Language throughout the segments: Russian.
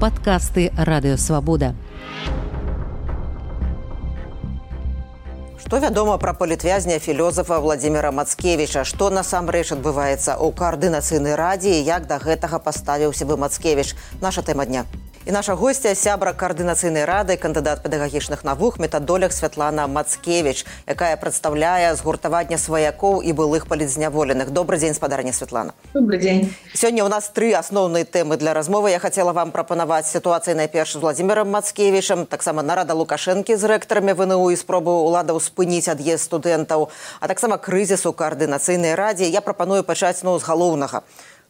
Падкасты радыёвабода. Што вядома пра палітвязня філёзафа владимира мацкевіча? Што насамрэч адбываецца ў каардынацыйнай радзе як да гэтага паставіўся бы мацкевіч? Наша тэма дня І наша гостця сябра каардынацыйнай рады кандыдат педагагічных навук метадолях Святлана Мацкевіч, якая прадстаўляе згуртаванне сваякоў і былых палізняволеных. добрый дзень спадарня Святлана. Добрый дзень. Сёння ў нас тры асноўныя тэмы для размовы. Я хацела вам прапанаваць сітуацыі найперш з Владзімірам Мацкевічам, таксама нарада лукашэнкі з рэктарамі ВНУ і спробу ўладаў спыніць ад'езд студэнтаў, а таксама крызісу каардынацыйнай радзе. Я прапаную пачаць ну з галоўнага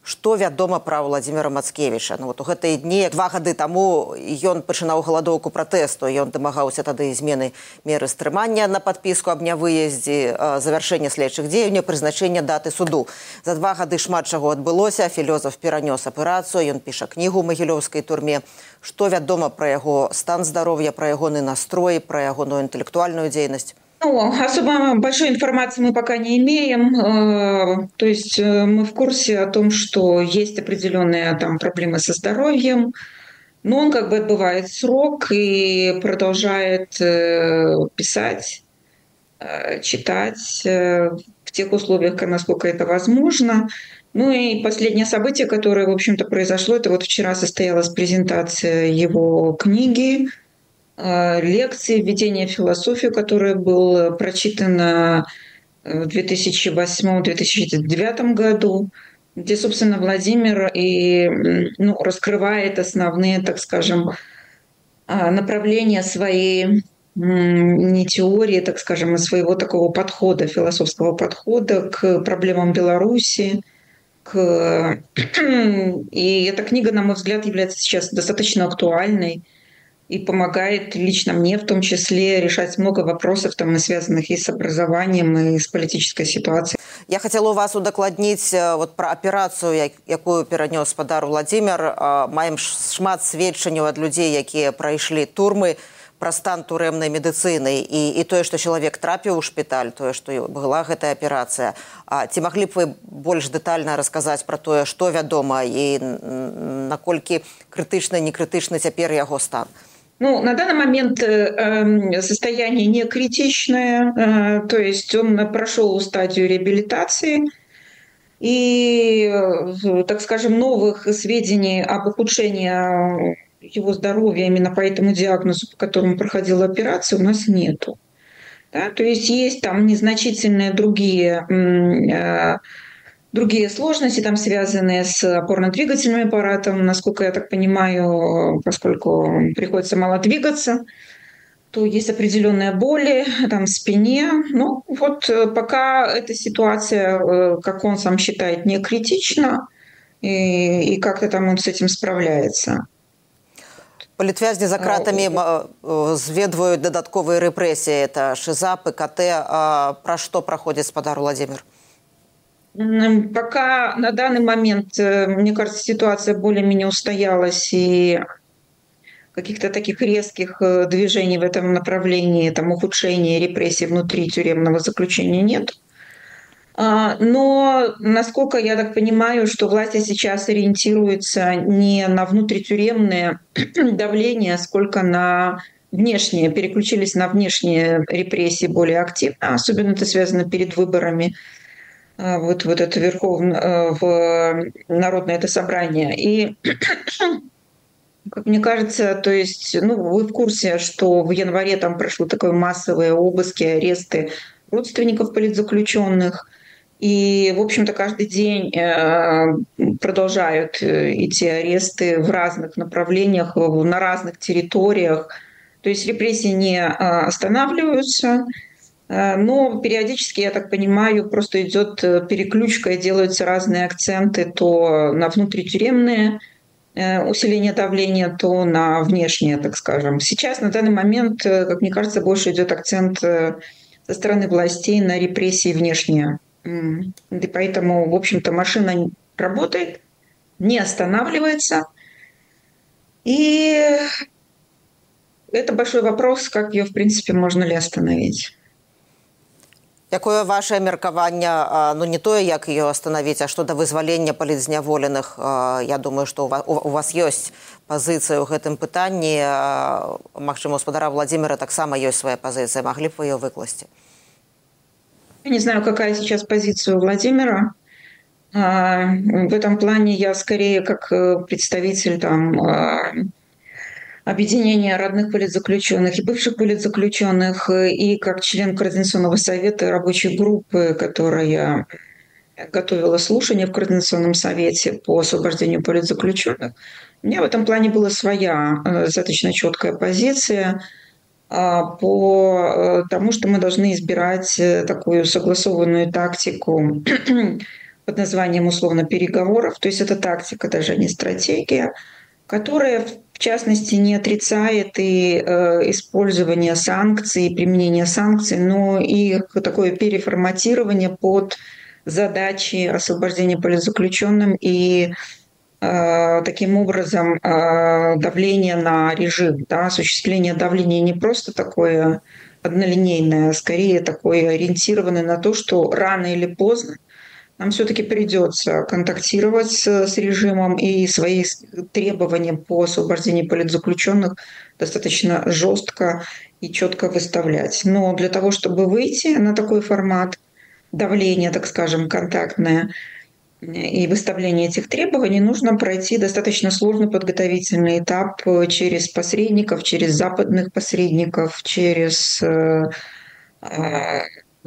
Што вядома пра владимира мацкевіча? Ну вот у гэтыя дні два гады таму ён пачынаў галадоўку пратэсту. Ён дамагаўся тады змены меры стрымання на падпіску аб нявыездзе завяршэння следчых дзеянняў прызначэння даты суду. За два гады шмат чаго адбылося. Філёзаф перанёс аперацыю ён піша кнігу магілёўскай турме. Што вядома пра яго стан здароўя пра ягоны настрой пра ягоную інтэлектуальную дзейнасць Ну, особо большой информации мы пока не имеем. Э, то есть э, мы в курсе о том, что есть определенные там проблемы со здоровьем, но он как бы отбывает срок и продолжает э, писать, читать в тех условиях, насколько это возможно. Ну и последнее событие, которое, в общем-то, произошло, это вот вчера состоялась презентация его книги лекции введения в философию, которая была прочитана в 2008-2009 году, где, собственно, Владимир и ну, раскрывает основные, так скажем, а, направления своей не теории, так скажем, а своего такого подхода, философского подхода к проблемам Беларуси, к... и эта книга, на мой взгляд, является сейчас достаточно актуальной – и помогает лично мне в том числе решать много вопросов, там, и связанных и с образованием, и с политической ситуацией. Я хотела у вас удакладніць э, вот про аперацыю, якую перанёс спадар Владимир. Э, маем шмат сведчанняў ад людзей, якія прайшлі турмы пра стан турэмнай медыцыны і, і тое, што чалавек трапіў у шпіталь, тое, што была гэтая аперацыя. А, ці маглі б вы больш дэтальна расказаць пра тое, што вядома і наколькі крытычна, некрытычна цяпер яго стан? ну, на данный момент э, эм, состояние не критичное, э, то есть он прошел стадию реабилитации, и, э, так скажем, новых сведений об ухудшении его здоровья именно по этому диагнозу, по которому проходила операция, у нас нету. Да? То есть есть там незначительные другие другие сложности, там связанные с опорно-двигательным аппаратом, насколько я так понимаю, поскольку приходится мало двигаться, то есть определенные боли там в спине. Ну, вот э, пока эта ситуация, э, как он сам считает, не критична, и, и как-то там он с этим справляется. Палітвязні за кратамі зведваюць дадатковыя рэпрэсіі это шиза ПКТ пра што праходзіць спадар Владимир Пока на данный момент, э, мне кажется, ситуация более-менее устоялась, и каких-то таких резких э, движений в этом направлении, там, ухудшения репрессий внутри тюремного заключения нет. А, но, насколько я так понимаю, что власти сейчас ориентируются не на внутритюремное давление, сколько на внешние, переключились на внешние репрессии более активно, особенно это связано перед выборами вот, вот это верховное, э, в народное это собрание. И как мне кажется, то есть, ну, вы в курсе, что в январе там прошло такое массовые обыски, аресты родственников политзаключенных. И, в общем-то, каждый день э, продолжают э, эти аресты в разных направлениях, на разных территориях. То есть репрессии не останавливаются. Э, но периодически, я так понимаю, просто идет э, переключка делаются разные акценты то на внутритюремные э, усиление давления, то на внешнее, так скажем. Сейчас, на данный момент, как мне кажется, больше идет акцент со стороны властей на репрессии внешние. И поэтому, в общем-то, машина работает, не останавливается. И это большой вопрос, как ее, в принципе, можно ли остановить. Якое ваше меркаванне ну не тое як ее остановить а что до вызвалення палізняволеных Я думаю что у вас, у вас ёсць пазіцыя ў гэтым пытанні Магчыма гаспадара владимира таксама ёсць свая пазіцыя маглі б вы ее выкласці Я не знаю какая сейчас позиция у владимира в этом плане я скорее как э, представитель там объединения родных политзаключенных и бывших политзаключенных, э, и как член Координационного совета рабочей группы, которая готовила слушание в Координационном совете по освобождению политзаключенных, у меня в этом плане была своя э, достаточно четкая позиция а, по э, тому, что мы должны избирать такую согласованную тактику под названием условно переговоров. То есть это тактика, даже не стратегия, которая в частности, не отрицает и э, использование санкций, применение санкций, но и такое переформатирование под задачи освобождения политзаключенным и э, таким образом э, давление на режим, да, осуществление давления не просто такое однолинейное, а скорее такое ориентированное на то, что рано или поздно нам все-таки придется контактировать с, режимом и свои требования по освобождению политзаключенных достаточно жестко и четко выставлять. Но для того, чтобы выйти на такой формат давления, так скажем, контактное, и выставление этих требований нужно пройти достаточно сложный подготовительный этап через посредников, через западных посредников, через э, э,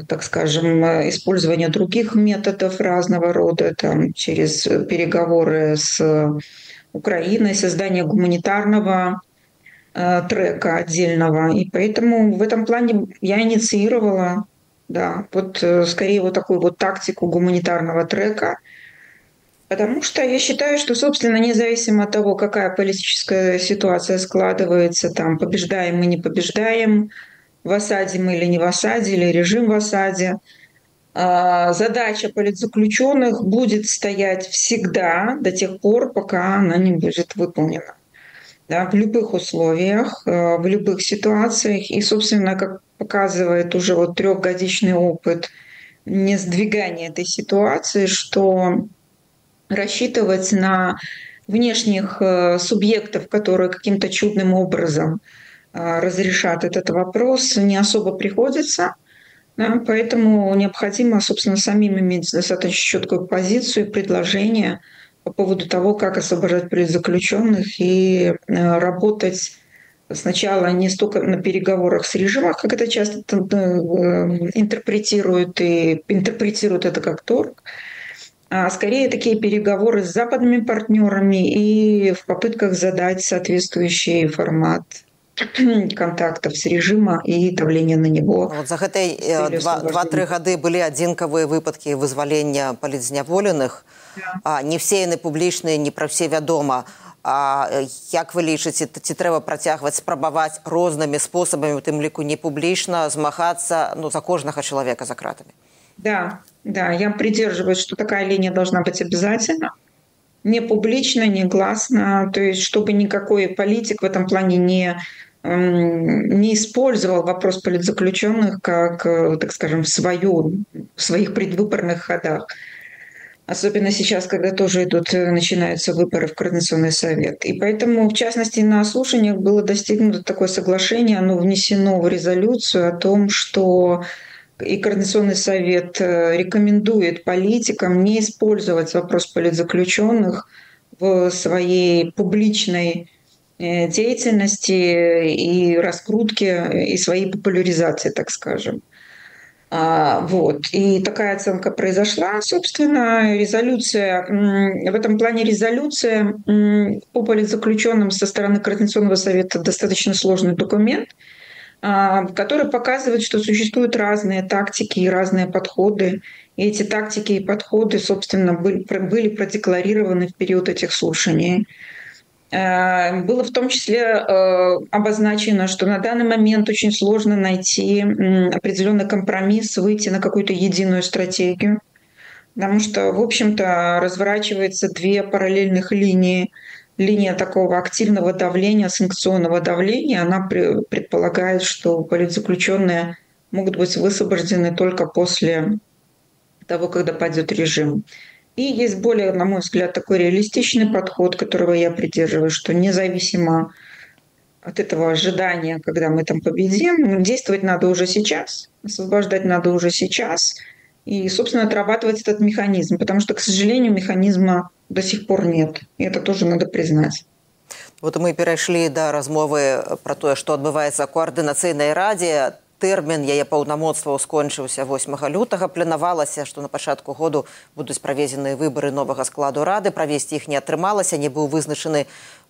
так скажем, использование других методов разного рода, там, через переговоры с Украиной, создание гуманитарного э, трека отдельного. И поэтому в этом плане я инициировала, да, вот э, скорее вот такую вот тактику гуманитарного трека, Потому что я считаю, что, собственно, независимо от того, какая политическая ситуация складывается, там, побеждаем мы, не побеждаем, в осаде мы или не в осаде, или режим в осаде. А, задача политзаключенных будет стоять всегда до тех пор, пока она не будет выполнена. Да, в любых условиях, а, в любых ситуациях. И, собственно, как показывает уже вот трехгодичный опыт не сдвигания этой ситуации, что рассчитывать на внешних э, субъектов, которые каким-то чудным образом разрешат этот вопрос, не особо приходится. Да, поэтому необходимо, собственно, самим иметь достаточно четкую позицию и предложение по поводу того, как освобождать политзаключенных и э, работать сначала не столько на переговорах с режимом, как это часто э, интерпретируют и интерпретируют это как торг, а скорее такие переговоры с западными партнерами и в попытках задать соответствующий формат контактов с режима и давления на него. Вот за гэтай два-тры гады былі адзінкавыя выпадкі вызвалення палізняволеных. Да. А, не все яны публічныя, не пра все вядома. А як вы лічыце, ці трэба працягваць спрабаваць рознымі спосабамі, у тым ліку не публічна змагацца ну, за кожнага человека за кратами? Да, да, я придерживаюсь, что такая линия должна быть обязательно. Не публично, не гласно, то есть чтобы никакой политик в этом плане не не использовал вопрос политзаключенных как, э, так скажем, в, свою, в своих предвыборных ходах. Особенно сейчас, когда тоже идут, э, начинаются выборы в Координационный совет. И поэтому, в частности, на слушаниях было достигнуто такое соглашение, оно внесено в резолюцию о том, что и Координационный совет э, рекомендует политикам не использовать вопрос политзаключенных в своей публичной деятельности и раскрутки и своей популяризации, так скажем. А, вот. И такая оценка произошла. Собственно, резолюция, в этом плане резолюция по политзаключенным со стороны Координационного совета достаточно сложный документ, а, который показывает, что существуют разные тактики и разные подходы. И эти тактики и подходы, собственно, были, были продекларированы в период этих слушаний. Э, было в том числе э, обозначено, что на данный момент очень сложно найти определенный компромисс, выйти на какую-то единую стратегию, потому что, в общем-то, разворачивается две параллельных линии. Линия такого активного давления, санкционного давления, она предполагает, что политзаключенные могут быть высвобождены только после того, когда пойдет режим. И есть более, на мой взгляд, такой реалистичный подход, которого я придерживаюсь, что независимо от этого ожидания, когда мы там победим, действовать надо уже сейчас, освобождать надо уже сейчас и, собственно, отрабатывать этот механизм, потому что, к сожалению, механизма до сих пор нет. И это тоже надо признать. Вот мы перайшлі да размовы пра тое, што адбываецца коаардынацыйнай радзе. Тэрмін яе паўнамоцтва скончыўся 8 лютага планавалася, што на пачатку году будуць праведзеныя выбары новага складу рады, правесці іх не атрымалася, не быў вызначаны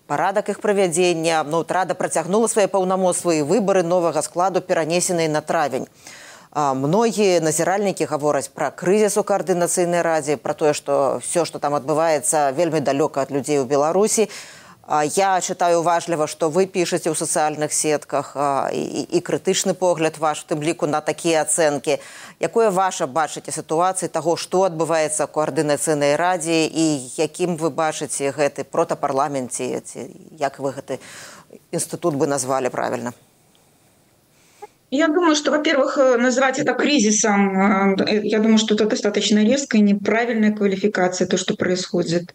парадак іх правядзення. Ну, рада працягнула свае паўнамоцтвы і выбары новага складу перанесеныя на травень. Многія назіральнікі гавораць пра крызіс у каардынацыйнай радзе, пра тое, што все, што там адбываецца вельмі далёка ад людзей у Беларусі. Я читаю уважліва, што вы пішаце ў сацыяльных сетках і, і крытычны погляд ваш у тым ліку на такія ацэнкі. Якое ваша бачыце сітуацыі таго, што адбываецца ў каардынацыйнай радзе і якім вы бачыце гэты протапарламенце ці як вы гэты інстытут бы назвалі правильно? Я думаю, что, во-первых, называть это кризисом, я думаю, что это достаточно резкая, неправильная квалификация, то, что происходит.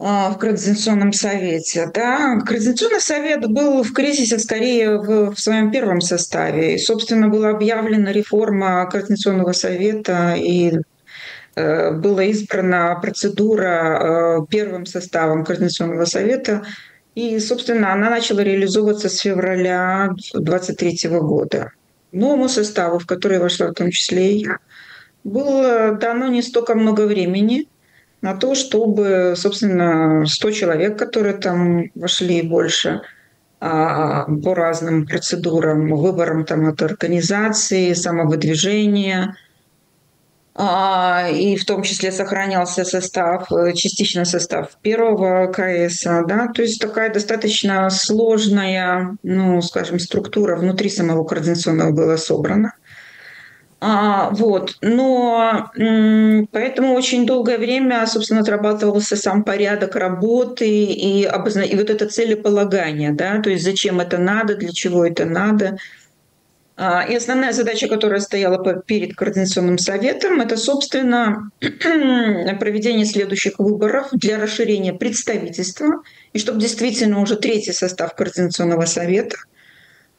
А, в Координационном совете. Да? Координационный совет был в кризисе скорее в, в своем первом составе. И, собственно, была объявлена реформа Координационного совета и э, была избрана процедура э, первым составом Координационного совета. И, собственно, она начала реализовываться с февраля 2023 года. Новому составу, в который вошла в том числе и я, было дано не столько много времени – на то, чтобы, собственно, 100 человек, которые там вошли больше, а, по разным процедурам, выборам там от организации, самовыдвижения, а, и в том числе сохранялся состав, частично состав первого КС, да, то есть такая достаточно сложная, ну, скажем, структура внутри самого координационного была собрана. А, вот. Но поэтому очень долгое время, собственно, отрабатывался сам порядок работы и, обозна... и вот это целеполагание, да, то есть зачем это надо, для чего это надо. А, и основная задача, которая стояла перед Координационным советом, это, собственно, проведение следующих выборов для расширения представительства, и чтобы действительно уже третий состав Координационного совета –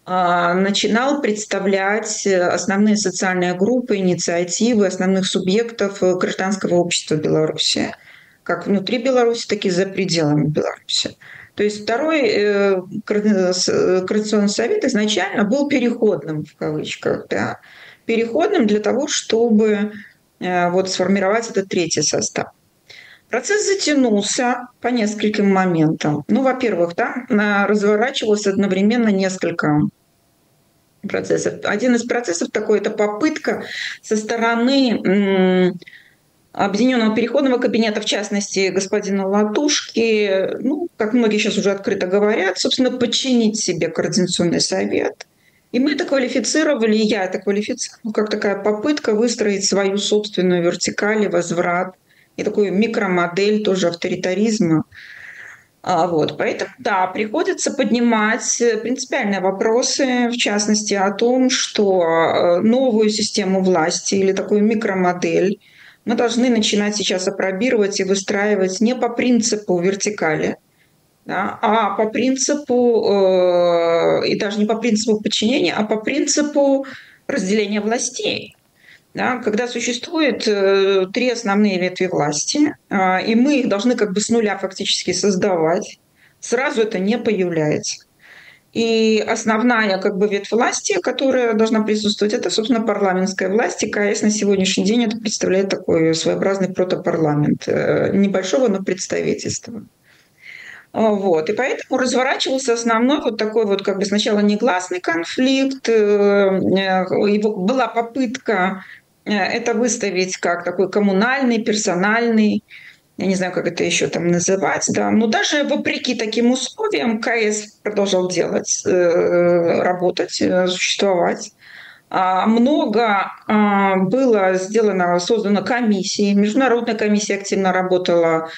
начинал представлять основные социальные группы, инициативы основных субъектов гражданского общества Беларуси, как внутри Беларуси, так и за пределами Беларуси. То есть второй э, координационный совет изначально был переходным, в кавычках, да, переходным для того, чтобы э, вот сформировать этот третий состав. Процесс затянулся по нескольким моментам. Ну, во-первых, да, разворачивалось одновременно несколько процессов. Один из процессов такой – это попытка со стороны Объединенного переходного кабинета, в частности, господина Латушки, ну, как многие сейчас уже открыто говорят, собственно, подчинить себе Координационный совет. И мы это квалифицировали, и я это квалифицировала, как такая попытка выстроить свою собственную вертикаль и возврат, и такую микромодель тоже авторитаризма, вот, поэтому, да, приходится поднимать э, принципиальные вопросы, в частности, о том, что э, новую систему власти или такую микромодель мы должны начинать сейчас опробировать и выстраивать не по принципу вертикали, да, а по принципу, э, и даже не по принципу подчинения, а по принципу разделения властей да, когда существует э, три основные ветви власти, э, и мы их должны как бы с нуля фактически создавать, сразу это не появляется. И основная как бы ветвь власти, которая должна присутствовать, это, собственно, парламентская власть. И КС на сегодняшний день это представляет такой своеобразный протопарламент э, небольшого, но представительства. Вот. И поэтому разворачивался основной вот такой вот как бы сначала негласный конфликт, э, его была попытка Э, это выставить как такой коммунальный, персональный, я не знаю, как это еще там называть, да, но даже вопреки таким условиям КС продолжал делать, э, работать, э, существовать. А, много а, было сделано, создано комиссий, международная комиссия активно работала,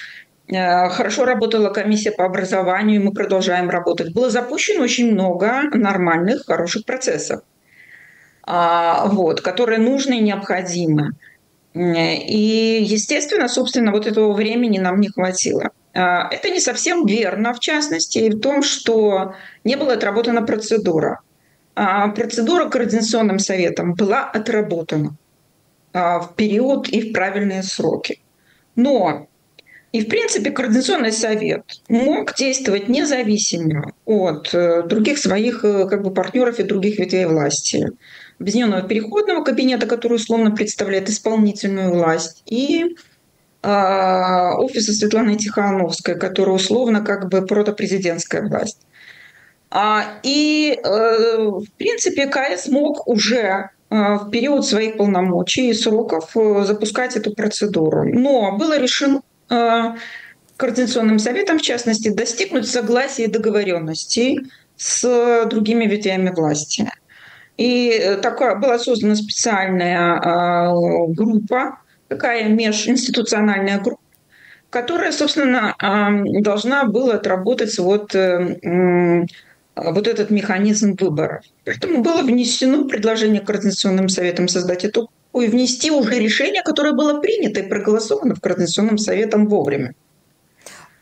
хорошо работала комиссия по образованию, мы продолжаем работать. Было запущено очень много нормальных, хороших процессов. А, вот, которые нужны и необходимы. И, естественно, собственно, вот этого времени нам не хватило. А, это не совсем верно, в частности, в том, что не была отработана процедура. А, процедура координационным советом была отработана в период и в правильные сроки. Но и, в принципе, Координационный совет мог действовать независимо от э, других своих э, как бы, партнеров и других ветвей власти. Объединенного переходного кабинета, который условно представляет исполнительную власть, и э, офиса Светланы Тихановской, который условно как бы протопрезидентская власть. А, и, э, в принципе, КС мог уже э, в период своих полномочий и сроков запускать эту процедуру. Но было решено Э, Координационным советом, в частности, достигнуть согласия и договоренностей с другими ветвями власти. И такая была создана специальная э, группа, такая межинституциональная группа, которая, собственно, э, должна была отработать вот, вот этот механизм выборов. Поэтому было внесено предложение Координационным советом создать эту и внести уже решение, которое было принято и проголосовано в Координационном советом вовремя.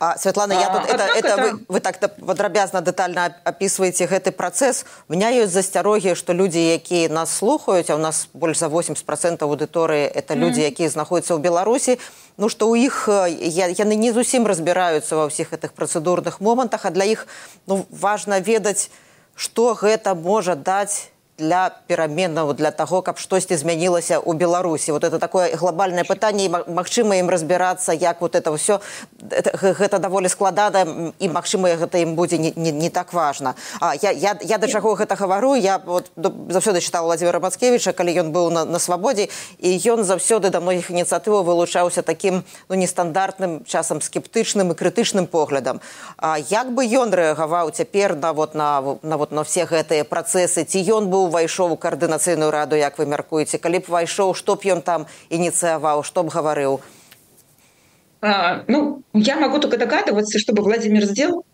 А, Светлана, я тут, а, это, это, это... Вы, вы так падрабязна детально описываете гэты працэс у меня ёсць засцярогі што людзі якія нас слухаюць а у нас больш за 80% аўдыторыі это людзі якія знаходзяцца ў беларусі ну што ў іх я, яны не зусім разбіраюцца ва ўсіх гэтых працэдурных момантах а для іх ну важна ведаць што гэта можа даць для пераменаў для таго каб штосьці змянілася ў беларусі. Вот это такое глобальное пытанне магчыма ім разбірацца як вот это все гэта даволі складана і магчыма гэта ім будзе не, не, не так важно а я, я, я да чаго гэта гавару я вот заўсёды чытала владимира мацкевича калі ён быў на, на свабодзе і ён заўсёды да многіх ініцыятываў вылучаўся таким ну нестандартным часам скептычным і крытычным поглядам. А як бы ён рэагаваў цяпер на вот на на вот на все гэтыя працэсы? Ці ён быў ўвайшоў у каардынацыйную раду як вы мяркуеце калі б увайшоў што б ён там ініцыяваў што б гаварыў а, ну я могу только догадываться чтобы владимир сделал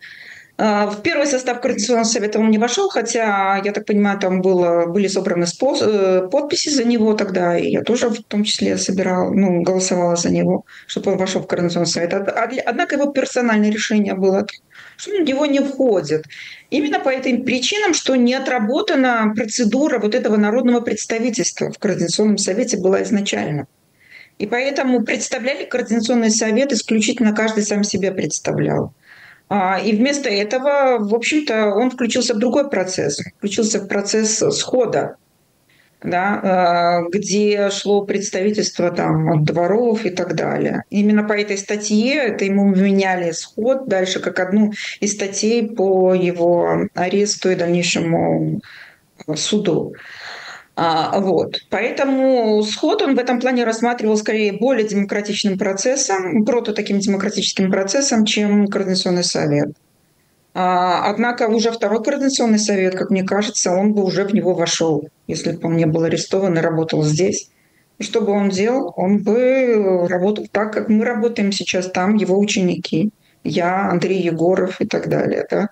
а, в первый состав Координационного совета он не вошел, хотя, я так понимаю, там было, были собраны спос, э, подписи за него тогда, и я тоже в том числе собирал, ну, голосовала за него, чтобы он вошел в Координационный совет. Однако его персональное решение было, что в него не входит. Именно по этим причинам, что не отработана процедура вот этого народного представительства в Координационном совете была изначально. И поэтому представляли Координационный совет исключительно каждый сам себя представлял. А, и вместо этого, в общем-то, он включился в другой процесс, включился в процесс схода, да, а, где шло представительство там, от дворов и так далее. Именно по этой статье это ему меняли сход дальше как одну из статей по его аресту и дальнейшему суду. А, вот. Поэтому сход он в этом плане рассматривал скорее более демократичным процессом, прото таким демократическим процессом, чем Координационный совет. А, однако уже второй Координационный совет, как мне кажется, он бы уже в него вошел, если бы он не был арестован и работал здесь. И что бы он делал? Он бы работал так, как мы работаем сейчас там, его ученики, я, Андрей Егоров и так далее. Да?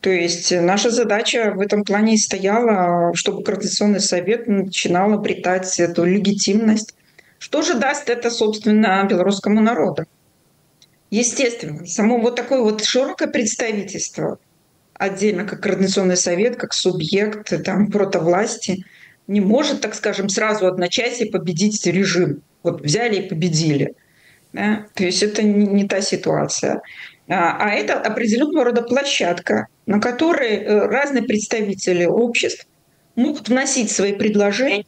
То есть наша задача в этом плане стояла, чтобы Координационный совет начинал обретать эту легитимность. Что же даст это, собственно, белорусскому народу? Естественно, само вот такое вот широкое представительство, отдельно как Координационный совет, как субъект там, протовласти, не может, так скажем, сразу одночасье победить режим. Вот взяли и победили. Да? То есть это не, не та ситуация. А, а это определенного рода площадка, на которой э, разные представители обществ могут вносить свои предложения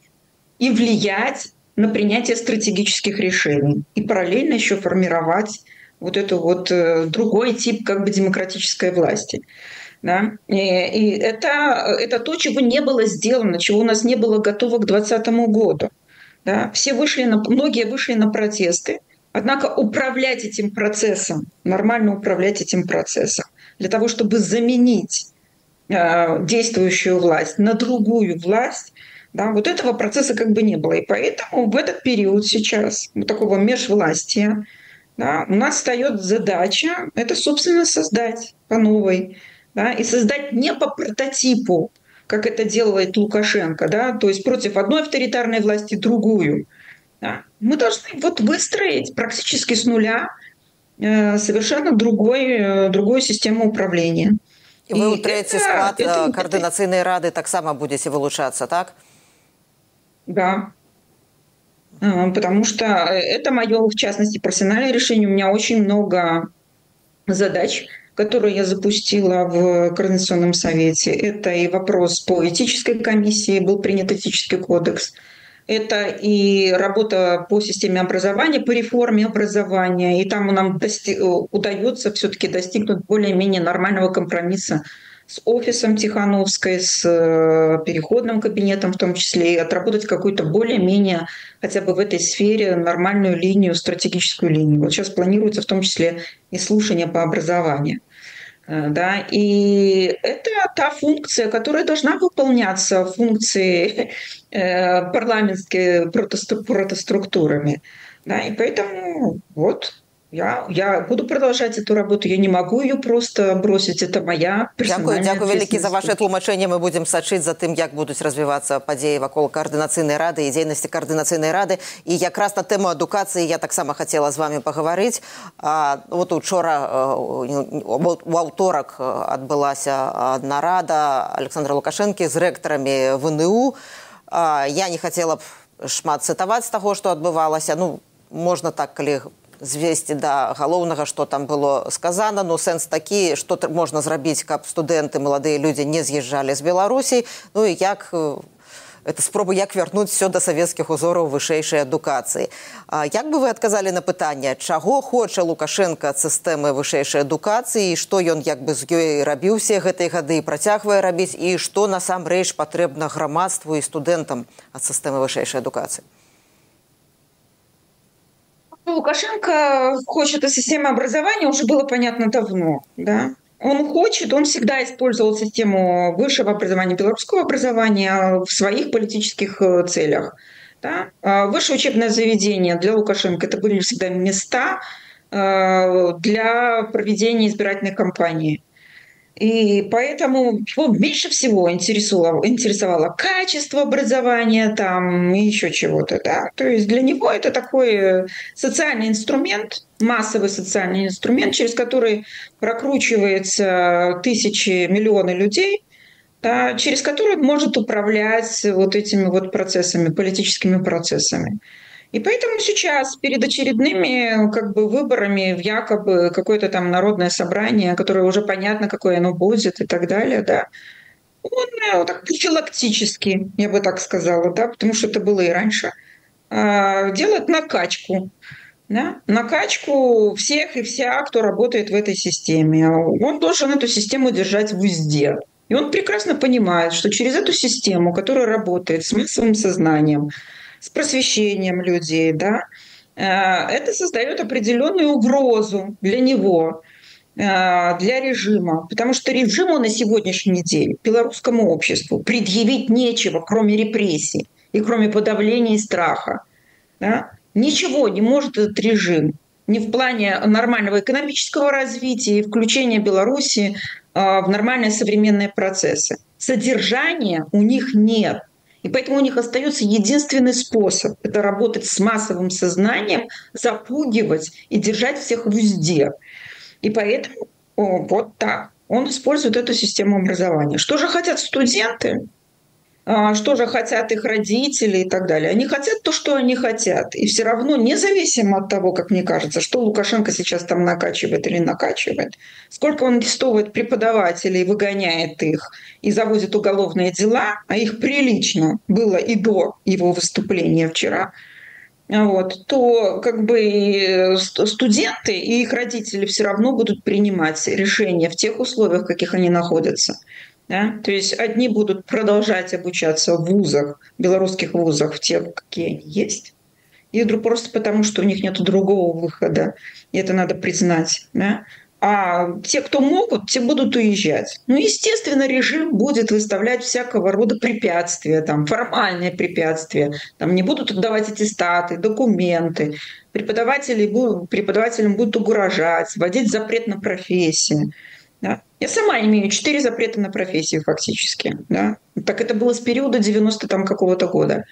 и влиять на принятие стратегических решений. И параллельно еще формировать вот это вот э, другой тип как бы демократической власти. Да? И, и это, это то, чего не было сделано, чего у нас не было готово к 2020 году. Да? Все вышли на, многие вышли на протесты, Однако управлять этим процессом, нормально управлять этим процессом, для того, чтобы заменить э, действующую власть на другую власть, да, вот этого процесса как бы не было. И поэтому в этот период сейчас, вот такого межвластия, да, у нас встает задача это, собственно, создать по новой. Да, и создать не по прототипу как это делает Лукашенко, да, то есть против одной авторитарной власти другую. Да. Мы должны вот выстроить практически с нуля э, совершенно другой, э, другую систему управления. И вы у третий склад это, координационной это... рады так само будете вылучаться, так? Да. Потому что это мое, в частности, профессиональное решение. У меня очень много задач, которые я запустила в Координационном совете. Это и вопрос по этической комиссии, был принят этический кодекс. Это и работа по системе образования, по реформе образования. И там нам дости- удается все-таки достигнуть более-менее нормального компромисса с офисом Тихановской, с э, переходным кабинетом в том числе, и отработать какую-то более-менее хотя бы в этой сфере нормальную линию, стратегическую линию. Вот сейчас планируется в том числе и слушание по образованию. Э, да, и это та функция, которая должна выполняться функции э, парламентские протоструктурами. Да, и поэтому вот я, я буду продолжать эту работу. Я не могу ее просто бросить. Это моя Дякую, дякую вялікі за ваше тлумачэнне. Мы будем сачыць за тым, як будуць развівацца падзеі вакол коаардынацыйнай рады і дзейнасці коаардынацыйнай рады. І якраз на тэму адукацыі я таксама хацела з вами пагаварыць. А, вот учора у аўторак адбылася нарада Александра Лукашэнкі з рэктарамі ВНУ. А, я не хацела б шмат цытаваць з таго, што адбывалася. Ну, можна так, калі звесці да галоўнага што там было сказана. Ну сэнс такі што можна зрабіць каб студэнты маладыя людзі не з'язджалі з беларусій ну і як это спробу як вярнуць все да савецкіх узораў вышэйшай адукацыі. Як бы вы адказалі на пытанне чаго хоча лукашенко ад сістэмы вышэйшай адукацыі што ён як бы з ёй рабіў усе гэтай гады працягвае рабіць і што насамрэч патрэбна грамадству і студэнтам ад сістэмы вышэйшай адукацыі Лукашенко хочет эту систему образования, уже было понятно давно. Да? Он хочет, он всегда использовал систему высшего образования, белорусского образования в своих политических э, целях. Да? А высшее учебное заведение для Лукашенко это были всегда места э, для проведения избирательной кампании. И поэтому его меньше всего интересовало, интересовало качество образования там и еще чего-то. Да? То есть для него это такой социальный инструмент, массовый социальный инструмент, через который прокручивается тысячи, миллионы людей, да, через который он может управлять вот этими вот процессами, политическими процессами. И поэтому сейчас перед очередными как бы, выборами в якобы какое-то там народное собрание, которое уже понятно, какое оно будет и так далее, да, он ну, так профилактически, я бы так сказала, да, потому что это было и раньше, а, делает накачку. Да? Накачку всех и вся, кто работает в этой системе. Он должен эту систему держать в узде. И он прекрасно понимает, что через эту систему, которая работает с массовым сознанием, с просвещением людей, да, э, это создает определенную угрозу для него, э, для режима, потому что режиму на сегодняшний день, белорусскому обществу, предъявить нечего, кроме репрессий и кроме подавления и страха. Да? Ничего не может этот режим ни в плане нормального экономического развития и включения Беларуси э, в нормальные современные процессы. Содержания у них нет – и поэтому у них остается единственный способ – это работать с массовым сознанием, запугивать и держать всех в узде. И поэтому о, вот так. Он использует эту систему образования. Что же хотят студенты? А, что же хотят их родители и так далее. Они хотят то, что они хотят. И все равно, независимо от того, как мне кажется, что Лукашенко сейчас там накачивает или накачивает, сколько он арестовывает преподавателей, выгоняет их и заводит уголовные дела, а их прилично было и до его выступления вчера, вот, то как бы студенты и их родители все равно будут принимать решения в тех условиях, в каких они находятся. Да? То есть одни будут продолжать обучаться в вузах, белорусских вузах, в тех, какие они есть, и просто потому, что у них нет другого выхода. И это надо признать. Да? А те, кто могут, те будут уезжать. Ну, естественно, режим будет выставлять всякого рода препятствия, там, формальные препятствия. Там не будут отдавать аттестаты, документы. Преподаватели, преподавателям будут угрожать, вводить запрет на профессии. Да? Я сама имею четыре запрета на профессию фактически. Да? Так это было с периода 90 там какого-то года.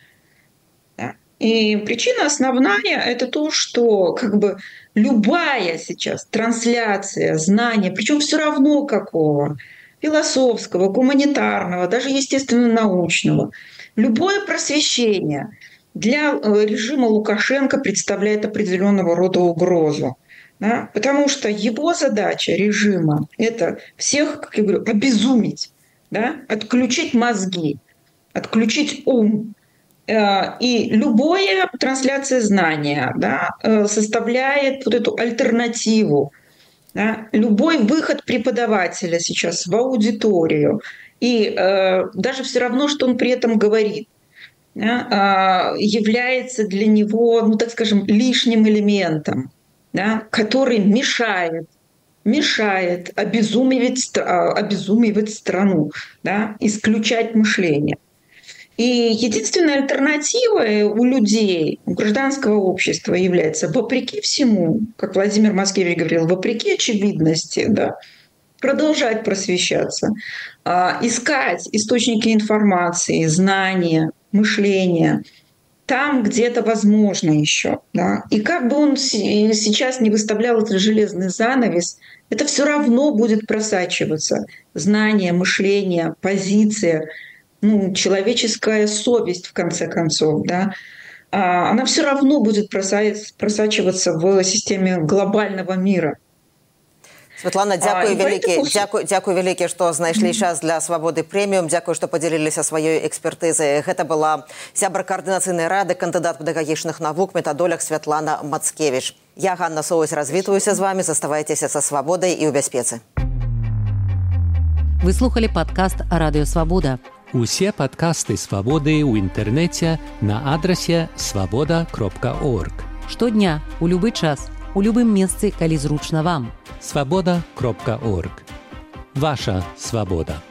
Да? И причина основная – это то, что как бы любая сейчас трансляция знания, причем все равно какого, философского, гуманитарного, даже естественно-научного, любое просвещение для э, режима Лукашенко представляет определенного рода угрозу. Да? Потому что его задача режима – это всех, как я говорю, обезумить, да? отключить мозги, отключить ум. Э, и любая трансляция знания да, э, составляет вот эту альтернативу. Да? Любой выход преподавателя сейчас в аудиторию, и э, даже все равно, что он при этом говорит, да, э, является для него, ну так скажем, лишним элементом да, который мешает мешает обезумевать, а, обезумевать страну, да, исключать мышление. И единственная альтернатива у людей, у гражданского общества является, вопреки всему, как Владимир Маскевич говорил, вопреки очевидности, да, продолжать просвещаться, а, искать источники информации, знания, мышления – там где-то возможно еще. Да? И как бы он сейчас не выставлял этот железный занавес, это все равно будет просачиваться. Знание, мышление, позиция, ну, человеческая совесть, в конце концов, да, а, она все равно будет просачиваться в системе глобального мира. Святлана дзякуй вялікі дзякуй дзякуй вялікі што знайшлі час для свабоды прэміум дзякуй што падзяліліся сваёй экспертызай гэта была сябра каардынацыйнай рады кандыдат педагагічных навук метадолях Святлана Мацкевіч я Ганна Соусь развітваюся з вами. Заставайцеся са свабодай і ў бяспецы выслухали падкаст радыёвабода усе падкасты свабоды ў інтэрнэце на адрасе свабода кропка орг штодня у любы час у любым месцы калі зручна вам свобода.орг. Ваша свобода.